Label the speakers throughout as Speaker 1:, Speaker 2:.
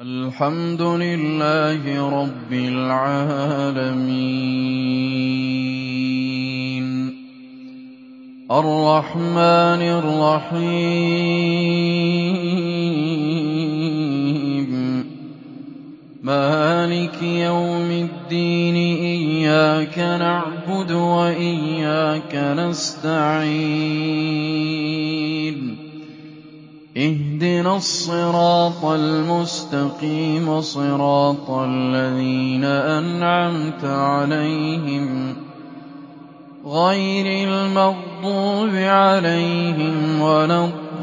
Speaker 1: الْحَمْدُ لِلَّهِ رَبِّ الْعَالَمِينَ. الرَّحْمَٰنِ الرَّحِيمِ. مَالِكِ يَوْمِ الدِّينِ إِيَّاكَ نَعْبُدُ وَإِيَّاكَ نَسْتَعِينُ. اهْدِنَا الصِّرَاطَ الْمُسْتَقِيمَ صِرَاطَ الَّذِينَ أَنْعَمْتَ عَلَيْهِمْ غَيْرِ الْمَغْضُوبِ عَلَيْهِمْ وَلَا الضَّالِّينَ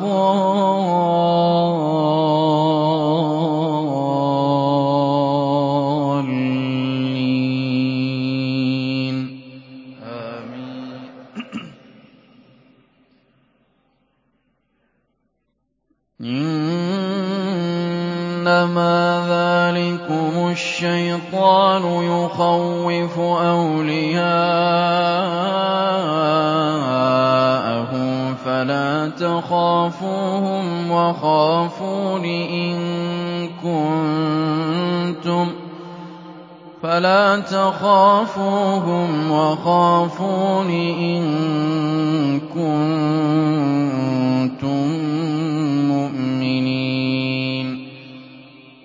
Speaker 1: ذَٰلِكُمُ الشَّيْطَانُ يُخَوِّفُ أَوْلِيَاءَهُ فَلَا تَخَافُوهُمْ وَخَافُونِ إِن كُنتُم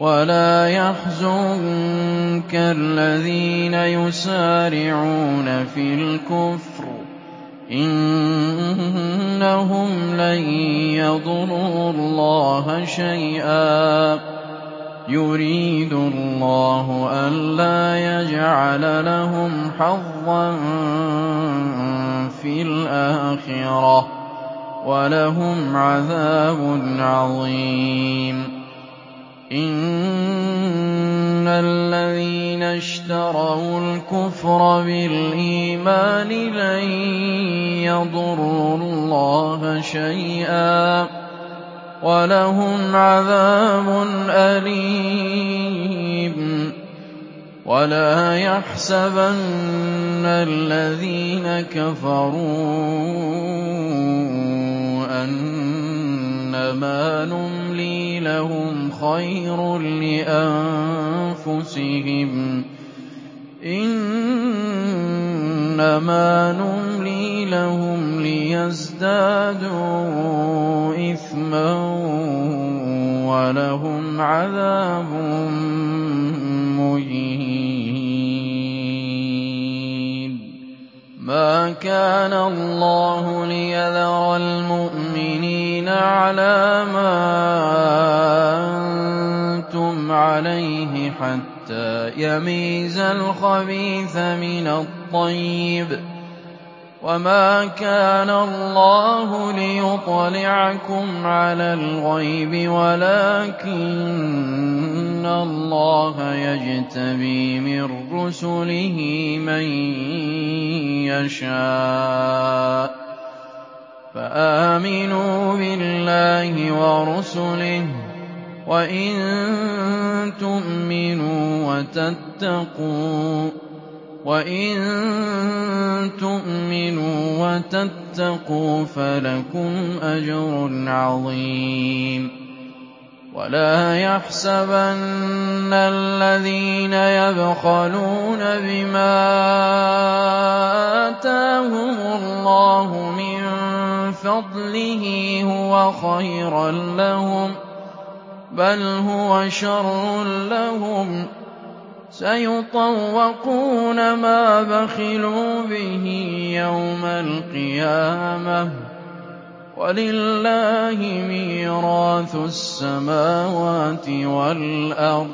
Speaker 1: وَلَا يَحْزُنكَ الَّذِينَ يُسَارِعُونَ فِي الْكُفْرِ ۚ إِنَّهُمْ لَن يَضُرُّوا اللَّهَ شَيْئًا ۗ يُرِيدُ اللَّهُ أَلَّا يَجْعَلَ لَهُمْ حَظًّا فِي الْآخِرَةِ ۖ وَلَهُمْ عَذَابٌ عَظِيمٌ إِنَّ الَّذِينَ اشْتَرَوُا الْكُفْرَ بِالْإِيمَانِ لَن يَضُرُّوا اللَّهَ شَيْئًا ۖ وَلَهُمْ عَذَابٌ أَلِيمٌ وَلَا يَحْسَبَنَّ الَّذِينَ كَفَرُوا أَنَّمَا نُمْلِي لَهُمْ خَيْرٌ لِّأَنفُسِهِمْ ۚ. إِنَّمَا نُمْلِي لَهُمْ لِيَزْدَادُوا إِثْمًا ۚ وَلَهُمْ عَذَابٌ مُّهِينٌ. مَا كَانَ اللَّهُ لِيَذَرَ الْمُؤْمِنِينَ عَلَىٰ مَا أَنتُمْ عَلَيْهِ حَتَّىٰ يَمِيزَ الْخَبِيثَ مِنَ الطَّيِّبِ ۗ وَمَا كَانَ اللَّهُ لِيُطْلِعَكُمْ عَلَى الْغَيْبِ وَلَٰكِنَّ اللَّهَ يَجْتَبِي مِن رُّسُلِهِ مَن يَشَاءُ ۖ فَآمِنُوا بِاللَّهِ وَرُسُلِهِ ۚ وَإِن تُؤْمِنُوا وَتَتَّقُوا فَلَكُمْ أَجْرٌ عَظِيمٌ وَلَا يَحْسَبَنَّ الَّذِينَ يَبْخَلُونَ بِمَا آتَاهُمُ اللَّهُ مِن فَضْلِهِ هُوَ خَيْرًا لَّهُم ۖ بَلْ هُوَ شَرٌّ لَّهُمْ ۖ. سَيُطَوَّقُونَ مَا بَخِلُوا بِهِ يَوْمَ الْقِيَامَةِ ۗ. وَلِلَّهِ مِيرَاثُ السَّمَاوَاتِ وَالْأَرْضِ ۗ.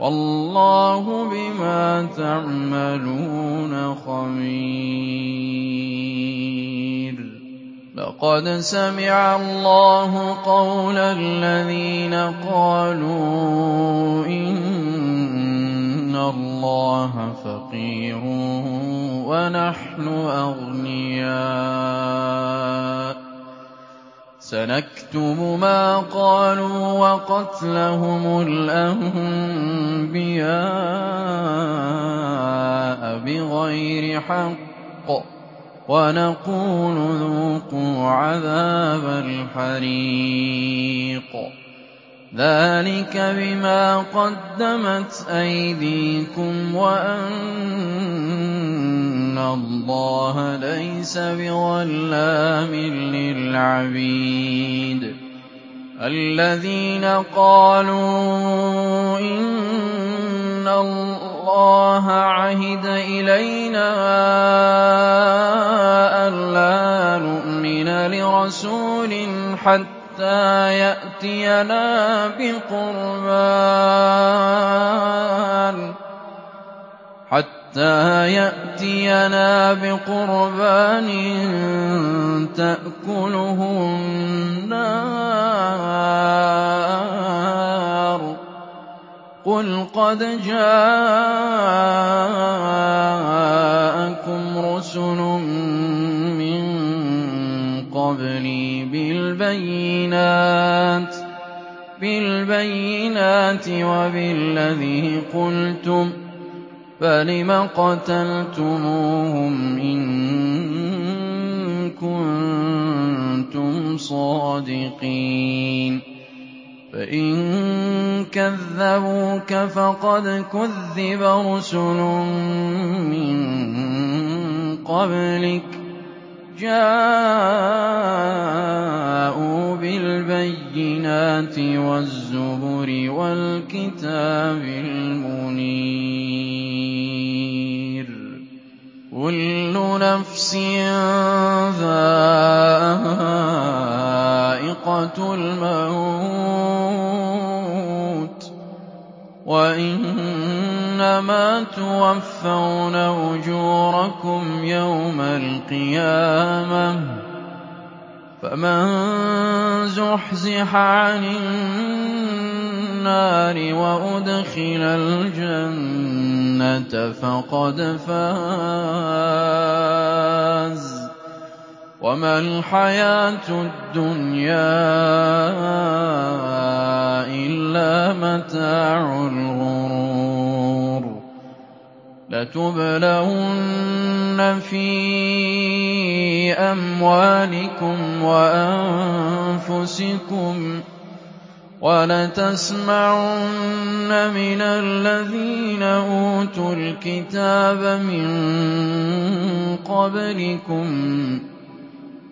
Speaker 1: وَاللَّهُ بِمَا تَعْمَلُونَ خَبِيرٌ. لَّقَدْ سَمِعَ اللَّهُ قَوْلَ الَّذِينَ قَالُوا إِنَّ اللَّهَ فَقِيرٌ وَنَحْنُ أَغْنِيَاءُ ۘ. سَنَكْتُبُ مَا قَالُوا وَقَتْلَهُمُ الْأَنبِيَاءَ بِغَيْرِ حَقٍّ ۚ. وَنَقُولُ ذُوقُوا عَذَابَ الْحَرِيقِ. ذَٰلِكَ بِمَا قَدَّمَتْ أَيْدِيكُمْ وَأَنَّ اللَّهَ لَيْسَ بِظَلَّامٍ لِّلْعَبِيدِ. الَّذِينَ قَالُوا إِنَّ اللَّهَ عَهِدَ إِلَيْنَا أَلَّا نُؤْمِنَ لِرَسُولٍ حَتَّىٰ يَأْتِيَنَا بِقُرْبَانٍ تَأْكُلُهُ النَّارُ ۚ. قُلْ قَدْ جَاءَكُمْ رُسُلٌ مِّن قَبْلِي بِالْبَيِّنَاتِ وَبِالَّذِي قُلْتُمْ فَلِمَ قَتَلْتُمُوهُمْ كَذَّبُوكَ فَقَدْ كُذِّبَ رُسُلٌ مِّن قَبْلِكَ جَاءُوا بِالْبَيِّنَاتِ وَالزُّبُرِ وَالْكِتَابِ الْمُنِيرِ. كُلُّ نَفْسٍ ذَائِقَةُ الْمَوْتِ ۖ. وَإِنَّمَا تُوَفَّوْنَ أُجُورَكُمْ يَوْمَ الْقِيَامَةِ ۖ فَمَن زُحْزِحَ عَنِ النَّارِ وَأُدْخِلَ الْجَنَّةَ فَقَدْ فَازَ ۗ وَمَا الْحَيَاةُ الدُّنْيَا إِلَّا مَتَاعُ الْغُرُورِ لَتُبْلَوُنَّ فِي أَمْوَالِكُمْ وَأَنفُسِكُمْ ۖ وَلَتَسْمَعُنَّ مِنَ الَّذِينَ أُوتُوا الْكِتَابَ مِن قَبْلِكُمْ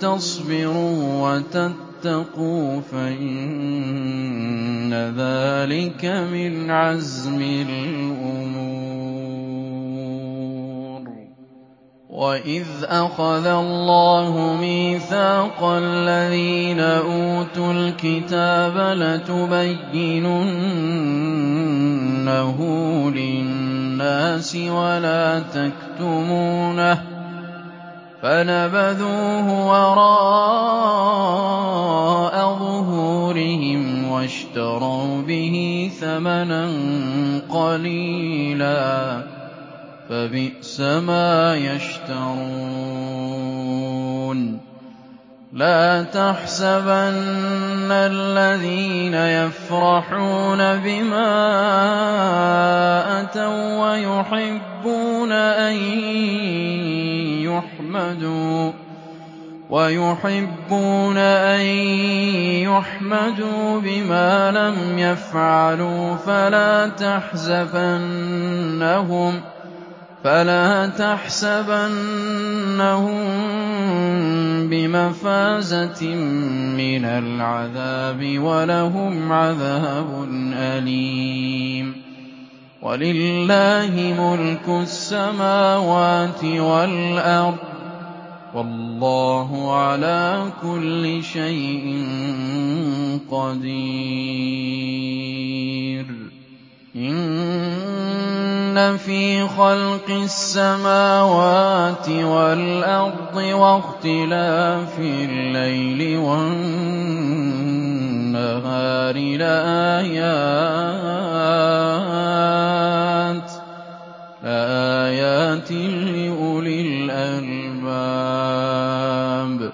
Speaker 1: تَصْبِرُوا وَتَتَّقُوا فَإِنَّ ذَٰلِكَ مِنْ عَزْمِ الْأُمُورِ. وَإِذْ أَخَذَ اللَّهُ مِيثَاقَ الَّذِينَ أُوتُوا الْكِتَابَ لَتُبَيِّنُنَّهُ لِلنَّاسِ وَلَا تَكْتُمُونَهُ فَنَبَذُوهُ وَرَاءَ ظُهُورِهِمْ وَاشْتَرَوْا بِهِ ثَمَنًا قَلِيلًا ۖ فَبِئْسَ مَا يَشْتَرُونَ. لَا تَحْسَبَنَّ الَّذِينَ يَفْرَحُونَ بِمَا أَتَوا وَّيُحِبُّونَ أَن يُحْمَدُوا بِمَا لَمْ يَفْعَلُوا فَلَا تَحْسَبَنَّهُم بِمَفَازَةٍ مِّنَ الْعَذَابِ ۖ وَلَهُمْ عَذَابٌ أَلِيمٌ وَلِلَّهِ مُلْكُ السَّمَاوَاتِ وَالْأَرْضِ ۚ وَاللَّهُ عَلَىٰ كُلِّ شَيْءٍ قَدِيرٌ. إِنَّ فِي خَلْقِ السَّمَاوَاتِ وَالْأَرْضِ وَاخْتِلَافِ اللَّيْلِ وَالنَّهَارِ لَآيَاتٍ لِّأُولِي الْأَلْبَابِ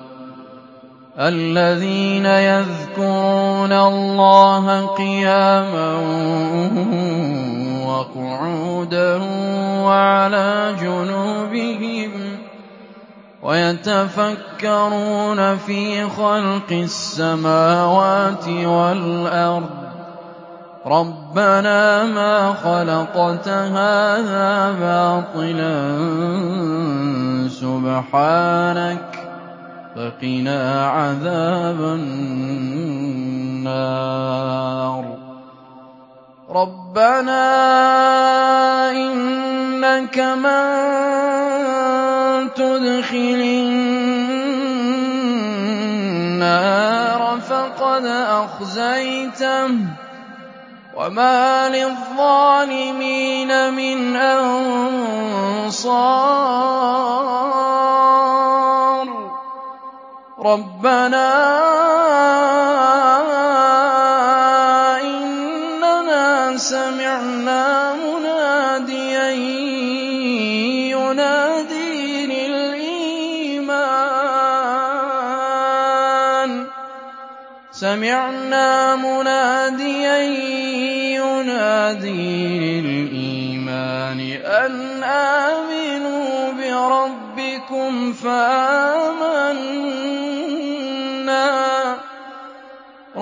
Speaker 1: الَّذِينَ يَذْكُرُونَ اللَّهَ قِيَامًا وَقُعُودًا وَعَلَىٰ جُنُوبِهِمْ وَيَتَفَكَّرُونَ فِي خَلْقِ السَّمَاوَاتِ وَالْأَرْضِ. رَبَّنَا مَا خَلَقْتَ هَٰذَا بَاطِلًا. سُبْحَانَكَ فَقِنَا عَذَابَ النَّارِ. رَبَّنَا إِنَّكَ مَن تُدْخِلِ النَّارَ فَقَدْ أَخْزَيْتَهُ ۖ. وَمَا لِلظَّالِمِينَ مِنْ أَنصَارٍ. رَبَّنَا إِنَّنَا سَمِعْنَا مُنَادِيًا يُنَادِي لِلْإِيمَانِ.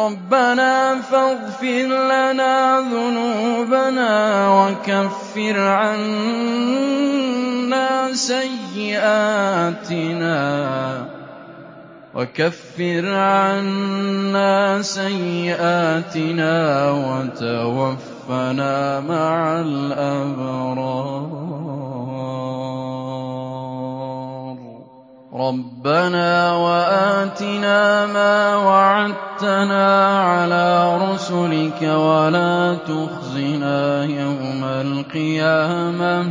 Speaker 1: رَبَّنَا فَاغْفِرْ لَنَا ذُنُوبَنَا وَكَفِّرْ عَنَّا سَيِّئَاتِنَا وَتَوَفَّنَا مَعَ الْأَبْرَارِ. رَبَّنَا وَآتِنَا مَا وَعَدتَّنَا عَلَىٰ رُسُلِكَ وَلَا تُخْزِنَا يَوْمَ الْقِيَامَةِ ۗ.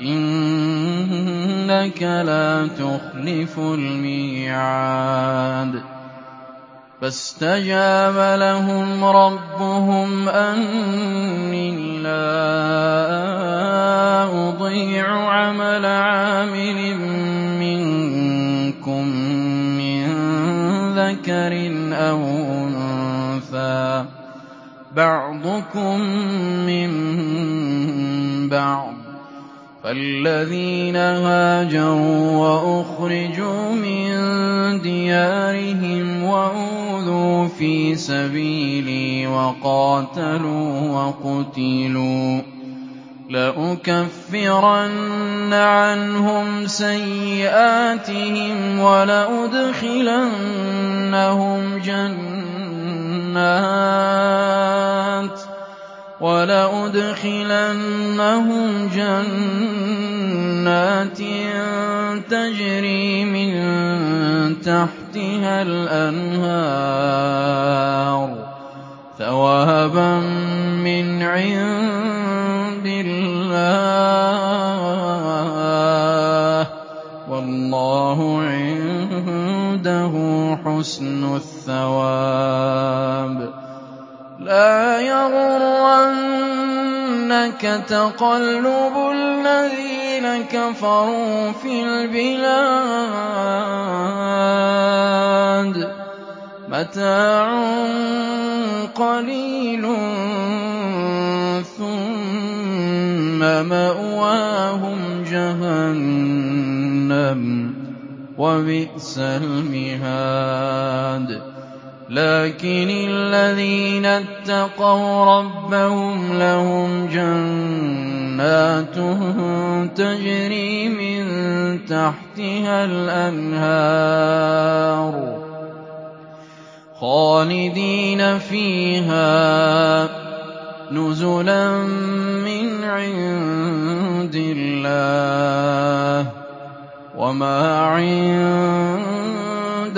Speaker 1: إِنَّكَ لَا تُخْلِفُ الْمِيعَادَ. فَاسْتَجَابَ لَهُمْ رَبُّهُمْ أَنِّي لَا أُضِيعُ عَمَلَ عَامِلٍ مِّنكُم مِّن ذَكَرٍ أَوْ أُنثَىٰ ۖ. بَعْضُكُم مِّن بَعْضٍ ۖ. فَالَّذِينَ هَاجَرُوا وَأُخْرِجُوا مِن دِيَارِهِمْ وَأُوذُوا فِي سَبِيلِي وَقَاتَلُوا وَقُتِلُوا. لَأُكَفِّرَنَّ عَنْهُمْ سَيِّئَاتِهِمْ وَلَأُدْخِلَنَّهُمْ جَنَّاتٍ تَجْرِي مِن تَحْتِهَا الْأَنْهَارُ ثَوَابًا مِّنْ عِندِ اللَّهِ ۗ وَاللَّهُ عِندَهُ حُسْنُ الثَّوَابِ. لَا يَغُرَّنَّكَ تَقَلُّبُ الَّذِينَ كَفَرُوا فِي الْبِلَادِ ۖ. مَتَاعٌ قَلِيلٌ ثُمَّ مَأْوَاهُمْ جَهَنَّمُ ۖ وَبِئْسَ الْمِهَادُ لَٰكِنِ الَّذِينَ اتَّقَوْا رَبَّهُمْ لَهُمْ جَنَّاتٌ تَجْرِي مِن تَحْتِهَا الْأَنْهَارُ خَالِدِينَ فِيهَا ۚ نُزُلًا مِّنْ عِندِ اللَّهِ ۗ وَمَا عِندَ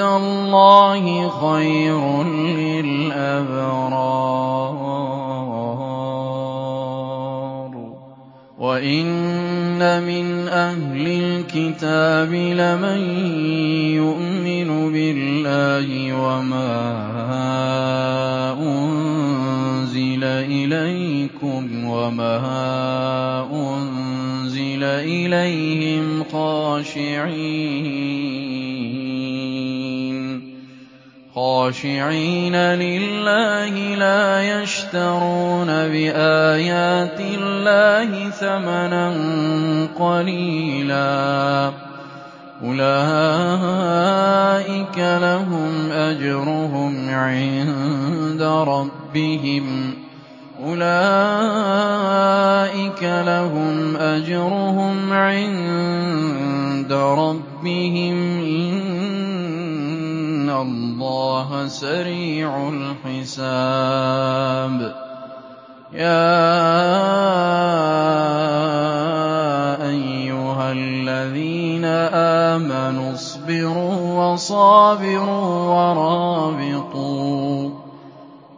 Speaker 1: اللَّهِ خَيْرٌ لِّلْأَبْرَارِ. وَإِنَّ مِنْ أَهْلِ الْكِتَابِ لَمَن يُؤْمِنُ بِاللَّهِ وَمَا إِلَيْكُمْ وَمَا أُنزِلَ إِلَيْهِمْ خَاشِعِينَ. لِلَّهِ لَا يَشْتَرُونَ بِآيَاتِ اللَّهِ ثَمَنًا قَلِيلًا ۗ. أُولَٰئِكَ لَهُمْ أَجْرُهُمْ عِندَ رَبِّهِمْ ۗ. إِنَّ اللَّهَ سَرِيعُ الْحِسَابِ يَا أَيُّهَا الَّذِينَ آمَنُوا اصْبِرُوا وَصَابِرُوا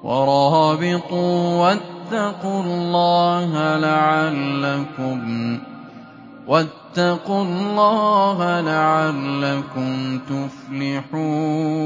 Speaker 1: وَرَابِطُوا وَاتَّقُوا اللَّهَ لَعَلَّكُمْ تُفْلِحُونَ